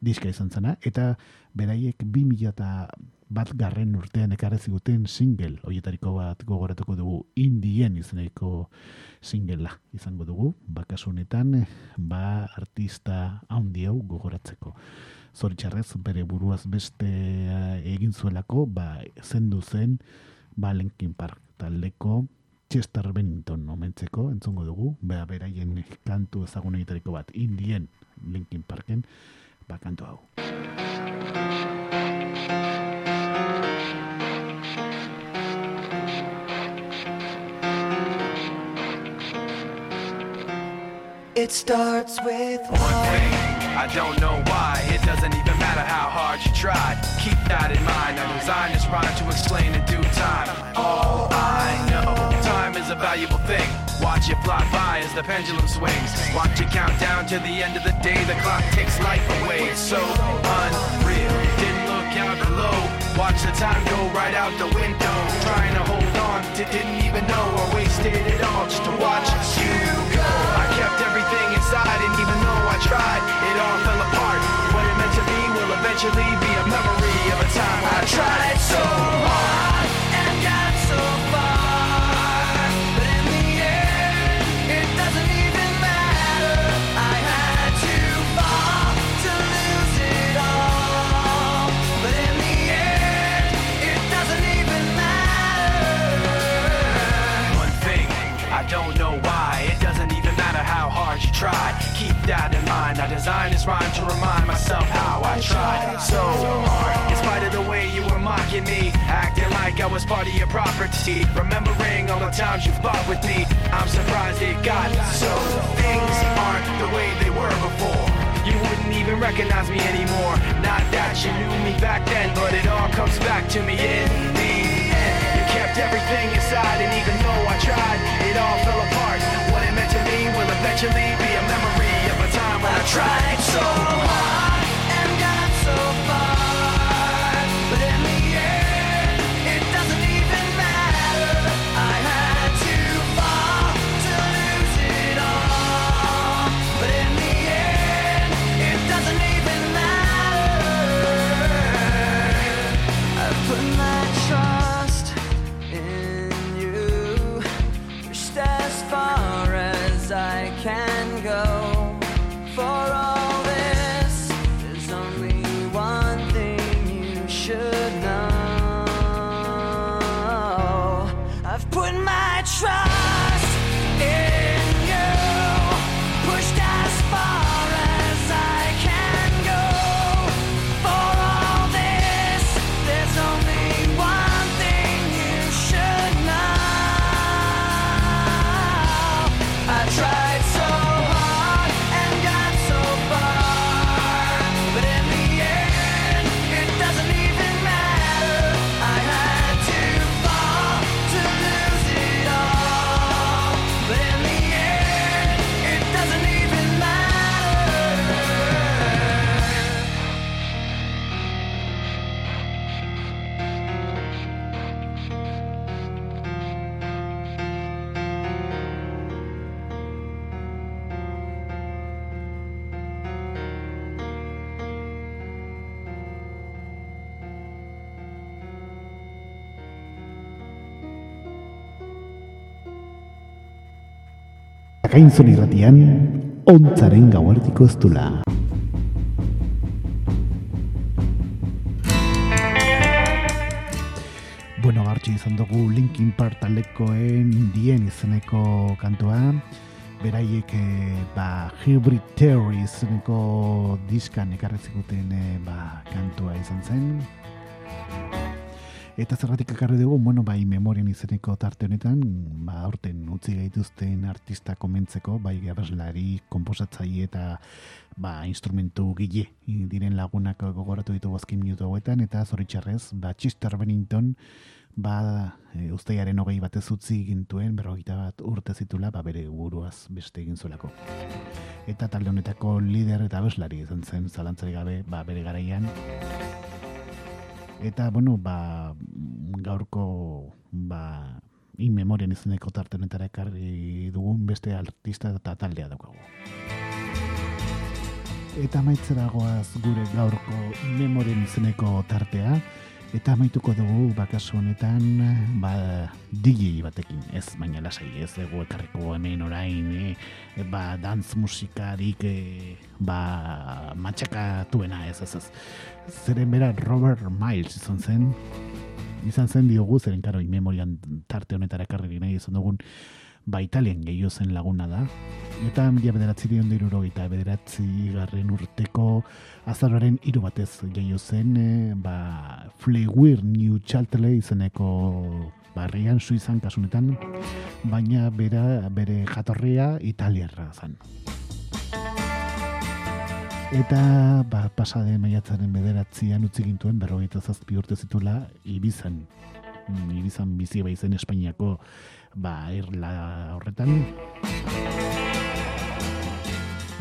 diska izan zena, eta beraiek 2000 eta bat garren urtean ekarri ziguten single, horietariko bat gogoratuko dugu. Indien izeneko singela izango dugu, bakasu honetan, ba artista handi hau gogoratzeko. Zoritxarrez, bere buruaz beste eh, egin zuelako, ba, zendu zen, ba, Linkin Park taldeko Chester Bennington omentzeko, entzongo dugu, bera beraien kantu ezagunegitariko bat, Indien Linkin Parken, ba, kantu hau. It starts with One thing, I don't know why. It matter how hard you try. Keep that in mind. I designed this rhyme to explain in due time. All I know, time is a valuable thing. Watch it fly by as the pendulum swings. Watch it count down to the end of the day. The clock takes life away. It's so unreal. Didn't look out below. Watch the time go right out the window. Trying to hold on to didn't even know I wasted it all just to watch you go. I kept everything inside, and even though I tried, it all fell apart. Eventually be a memory of a time I tried so hard and got so far. But in the end, it doesn't even matter. I had to fall to lose it all. But in the end, it doesn't even matter. One thing, I don't know why. It doesn't even matter how hard you tried. That in mind. I designed this rhyme to remind myself how I tried so hard. In spite of the way you were mocking me, acting like I was part of your property. Remembering all the times you fought with me, I'm surprised it got so. Things aren't the way they were before. You wouldn't even recognize me anymore. Not that you knew me back then, but it all comes back to me in the end. You kept everything inside, and even though I tried, it all fell apart. What it meant to me will eventually be a memory tried so hard Gainzon irratian, ontzaren gauartiko ez dula. Bueno, gartxi izan dugu Linkin Park taldekoen dien izeneko kantua. Beraiek, eh, ba, Hybrid Theory izeneko diskan ekarri ziguten eh, ba, kantua izan zen. Eta zerratik ekarri dugu, bueno, bai memorian izeneko tarte honetan, ba, aurten utzi gaituzten artista komentzeko, bai abeslari, komposatzaile eta ba, instrumentu gile diren lagunak gogoratu ditugu azken minutu hauetan, eta zoritxarrez, ba, Chester Bennington, ba, e, uztaiaren hogei batez utzi gintuen, berrogeita bat urte zitula, ba, bere buruaz beste egin zuelako. Eta talde honetako lider eta abeslari izan zen, zalantzari gabe, ba, bere garaian, Eta, bueno, ba, gaurko, ba, in memorian izeneko tarte honetara ekarri dugun beste artista eta taldea daukagu. Eta maitzeragoaz gure gaurko in memorian izeneko tartea, eta amaituko dugu bakasu honetan ba, DJ batekin, ez baina lasai, ez dugu ekarriko hemen orain, e, ba, dance musikarik e, ba, matxakatuena, ez ez ez. Zeren bera Robert Miles izan zen, izan zen diogu, zeren karo, memorian tarte honetara ekarri nahi izan dugun, ba Italian gehiago zen laguna da. Eta mila bederatzi dion diruro eta bederatzi garren urteko azaroaren hiru batez gehiago zen, e, ba, Flewir New Chaltele izeneko barrian, suizan kasunetan, baina bera, bere jatorria italiarra zen. Eta ba, pasade maiatzaren bederatzian utzi gintuen berrogeita zazpi urte zitula Ibizan. Mm, Ibizan bizi bai zen Espainiako ba, irla horretan.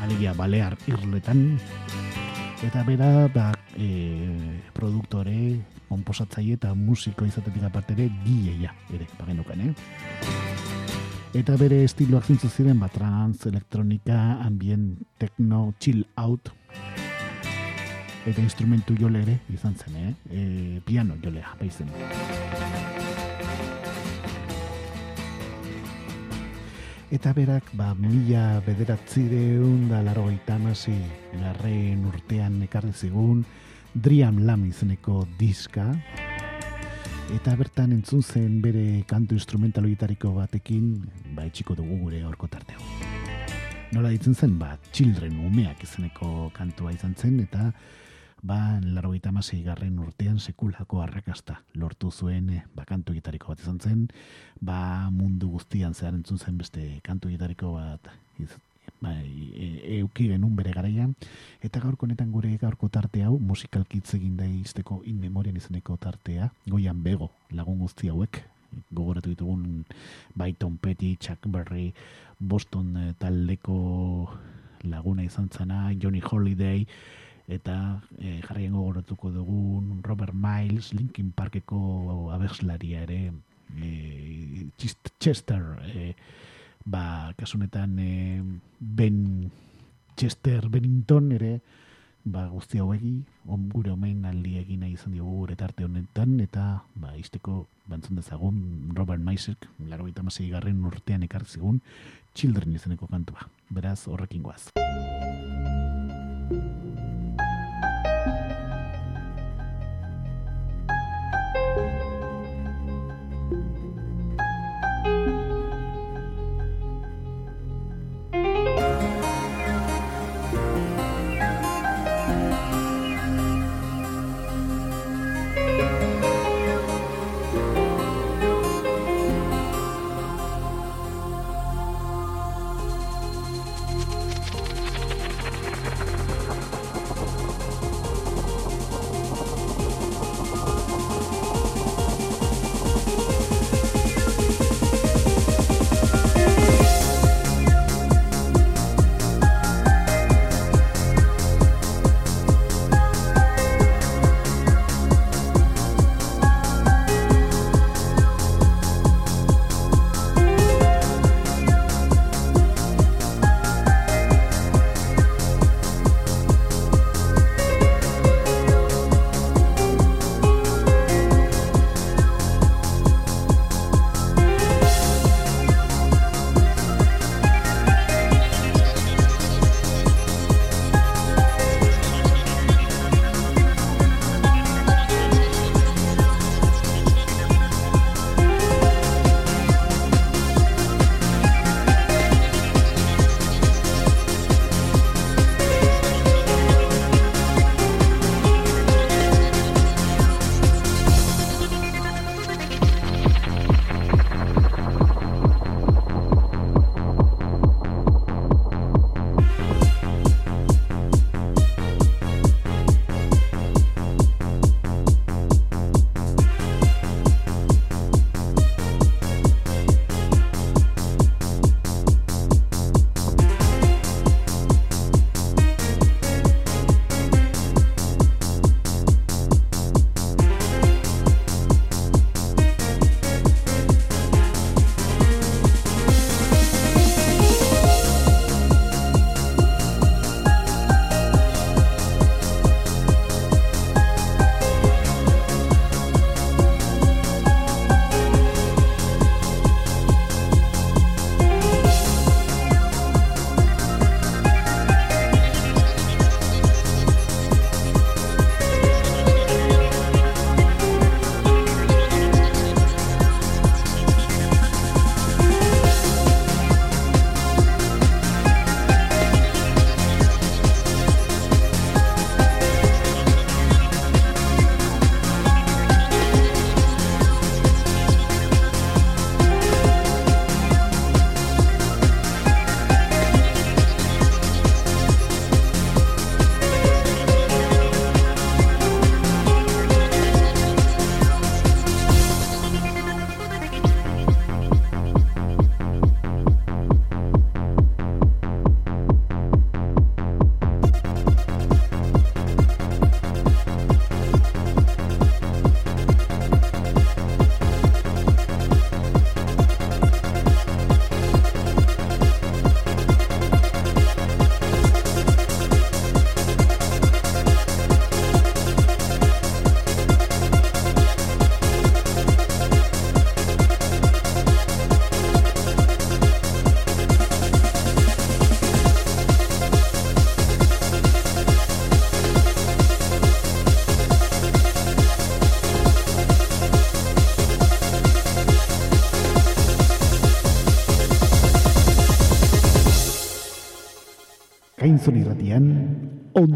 Alegia, balear irletan. Eta bera, ba, e, produktore, komposatzaile eta musiko izatetik aparte ere, gileia, ere, bagenukan, eh? Eta bere estiloak zintzu ziren, ba, trans, elektronika, ambient, techno, chill out, eta instrumentu jole ere izan zen, eh? E, piano jolea, baizen. Eta berak, ba, mila bederatzireun da laro amasi garren urtean ekarri zigun Driam Lam izeneko diska. Eta bertan entzun zen bere kantu instrumentalogitariko batekin, ba, etxiko dugu gure horko tarteo. Nola ditzen zen, ba, Children umeak izeneko kantua izan zen, eta ba, laro garren urtean sekulako arrakasta lortu zuen eh, ba, kantu gitariko bat izan zen, ba, mundu guztian zehar entzun zen beste kantu gitariko bat iz, ba, e, euki genuen bere garaian, eta gaurko honetan gure gaurko tarte hau, musikalkitz egin da izteko in memorian izeneko tartea, goian bego lagun guzti hauek, gogoratu ditugun bai Tom Petty, Chuck Berry, Boston eh, taldeko laguna izan zana, Johnny Holiday, eta e, jarrien gogoratuko dugun Robert Miles, Linkin Parkeko abeslaria ere, e, Chester, e, ba, kasunetan e, Ben Chester Bennington ere, ba, guzti hauegi, on, gure omen aldi egin nahi izan diogu gure tarte honetan, eta ba, izteko bantzun dezagun Robert Maisek, laro eta garren urtean ekartzigun, Children izeneko kantua. Beraz, horrekin goaz.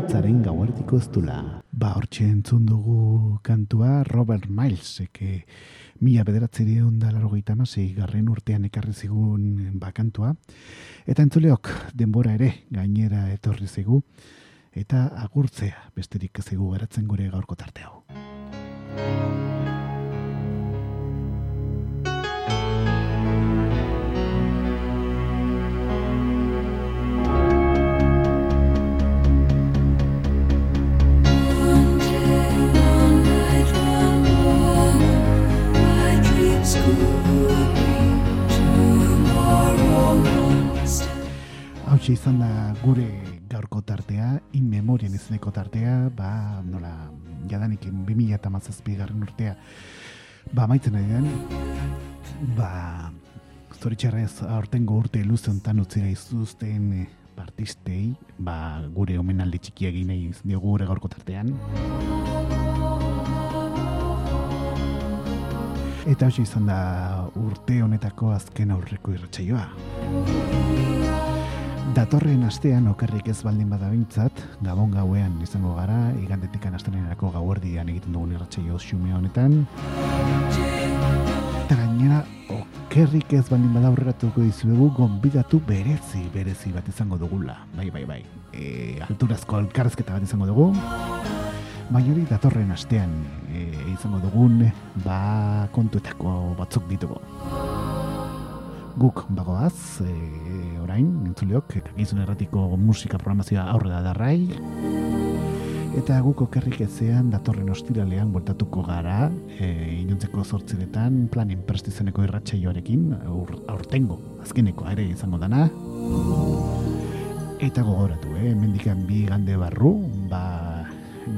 Ontzaren gauartiko ez dula. Ba, hortxe entzun dugu kantua Robert Miles, eke mila bederatzeri onda larogeita amasei garren urtean ekarri zigun bakantua. Eta entzuleok, denbora ere, gainera etorri zigu, eta agurtzea besterik zegu geratzen gure gaurko tarte hau. Hau izan da gure gaurko tartea, in memorian izeneko tartea, ba, nola, jadanik 2000 eta mazazpi garren urtea, ba, maitzen ari den, ba, zoritxarrez aurtengo urte luze hontan utzira izuzten eh, partistei, ba, gure omenaldi txikia egin nahi diogu gure gaurko tartean. Eta hau izan da urte honetako azken aurreko irratsaioa. Datorren astean okerrik ez baldin bada bintzat, gabon gauean izango gara, igandetikan astenerako gauerdian egiten dugun irratsaio xume honetan. Eta gainera, okerrik ez baldin bada aurreratuko dizuegu, gonbidatu berezi, berezi bat izango dugula. Bai, bai, bai. E, alturazko elkarrezketa bat izango dugu. Baina hori datorren astean e, izango dugun, ba, kontuetako batzuk ditugu guk bagoaz, e, orain, entzuleok, gizun erratiko musika programazioa aurrera darrai. Eta guk okerrik ezean datorren ostiralean bueltatuko gara, e, inontzeko zortziretan planin prestizeneko irratsaioarekin, aur, aurtengo, azkeneko ere izango dana. Eta gogoratu, eh, mendikan bi gande barru, ba,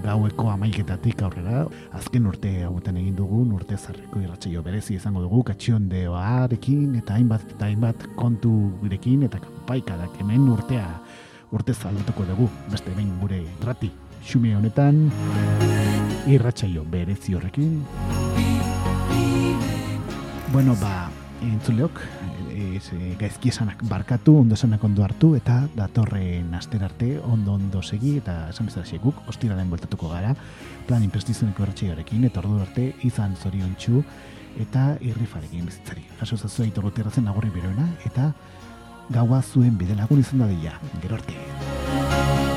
gaueko amaiketatik aurrera, azken urte hauetan egin dugun urte zarreko irratsaio berezi izango dugu, katxiondeoarekin eta hainbat eta hainbat konturekin eta kanpaikadak hemen urtea urte zaldatuko dugu, beste behin gure rati xume honetan irratsaio berezi horrekin. Bueno, ba, entzuleok, ez, e, gaizki esanak barkatu, ondo esanak ondo hartu, eta datorren aster arte ondo ondo segi, eta esan bezala seguk, ostiralen bueltatuko gara, plan inprestizioneko erratxeioarekin, eta ordu arte izan zorion txu, eta irrifarekin bizitzari. Jaso zazu aitor goterrazen agurri beroena, eta gaua zuen bidelagun izan da dira. Gero arte.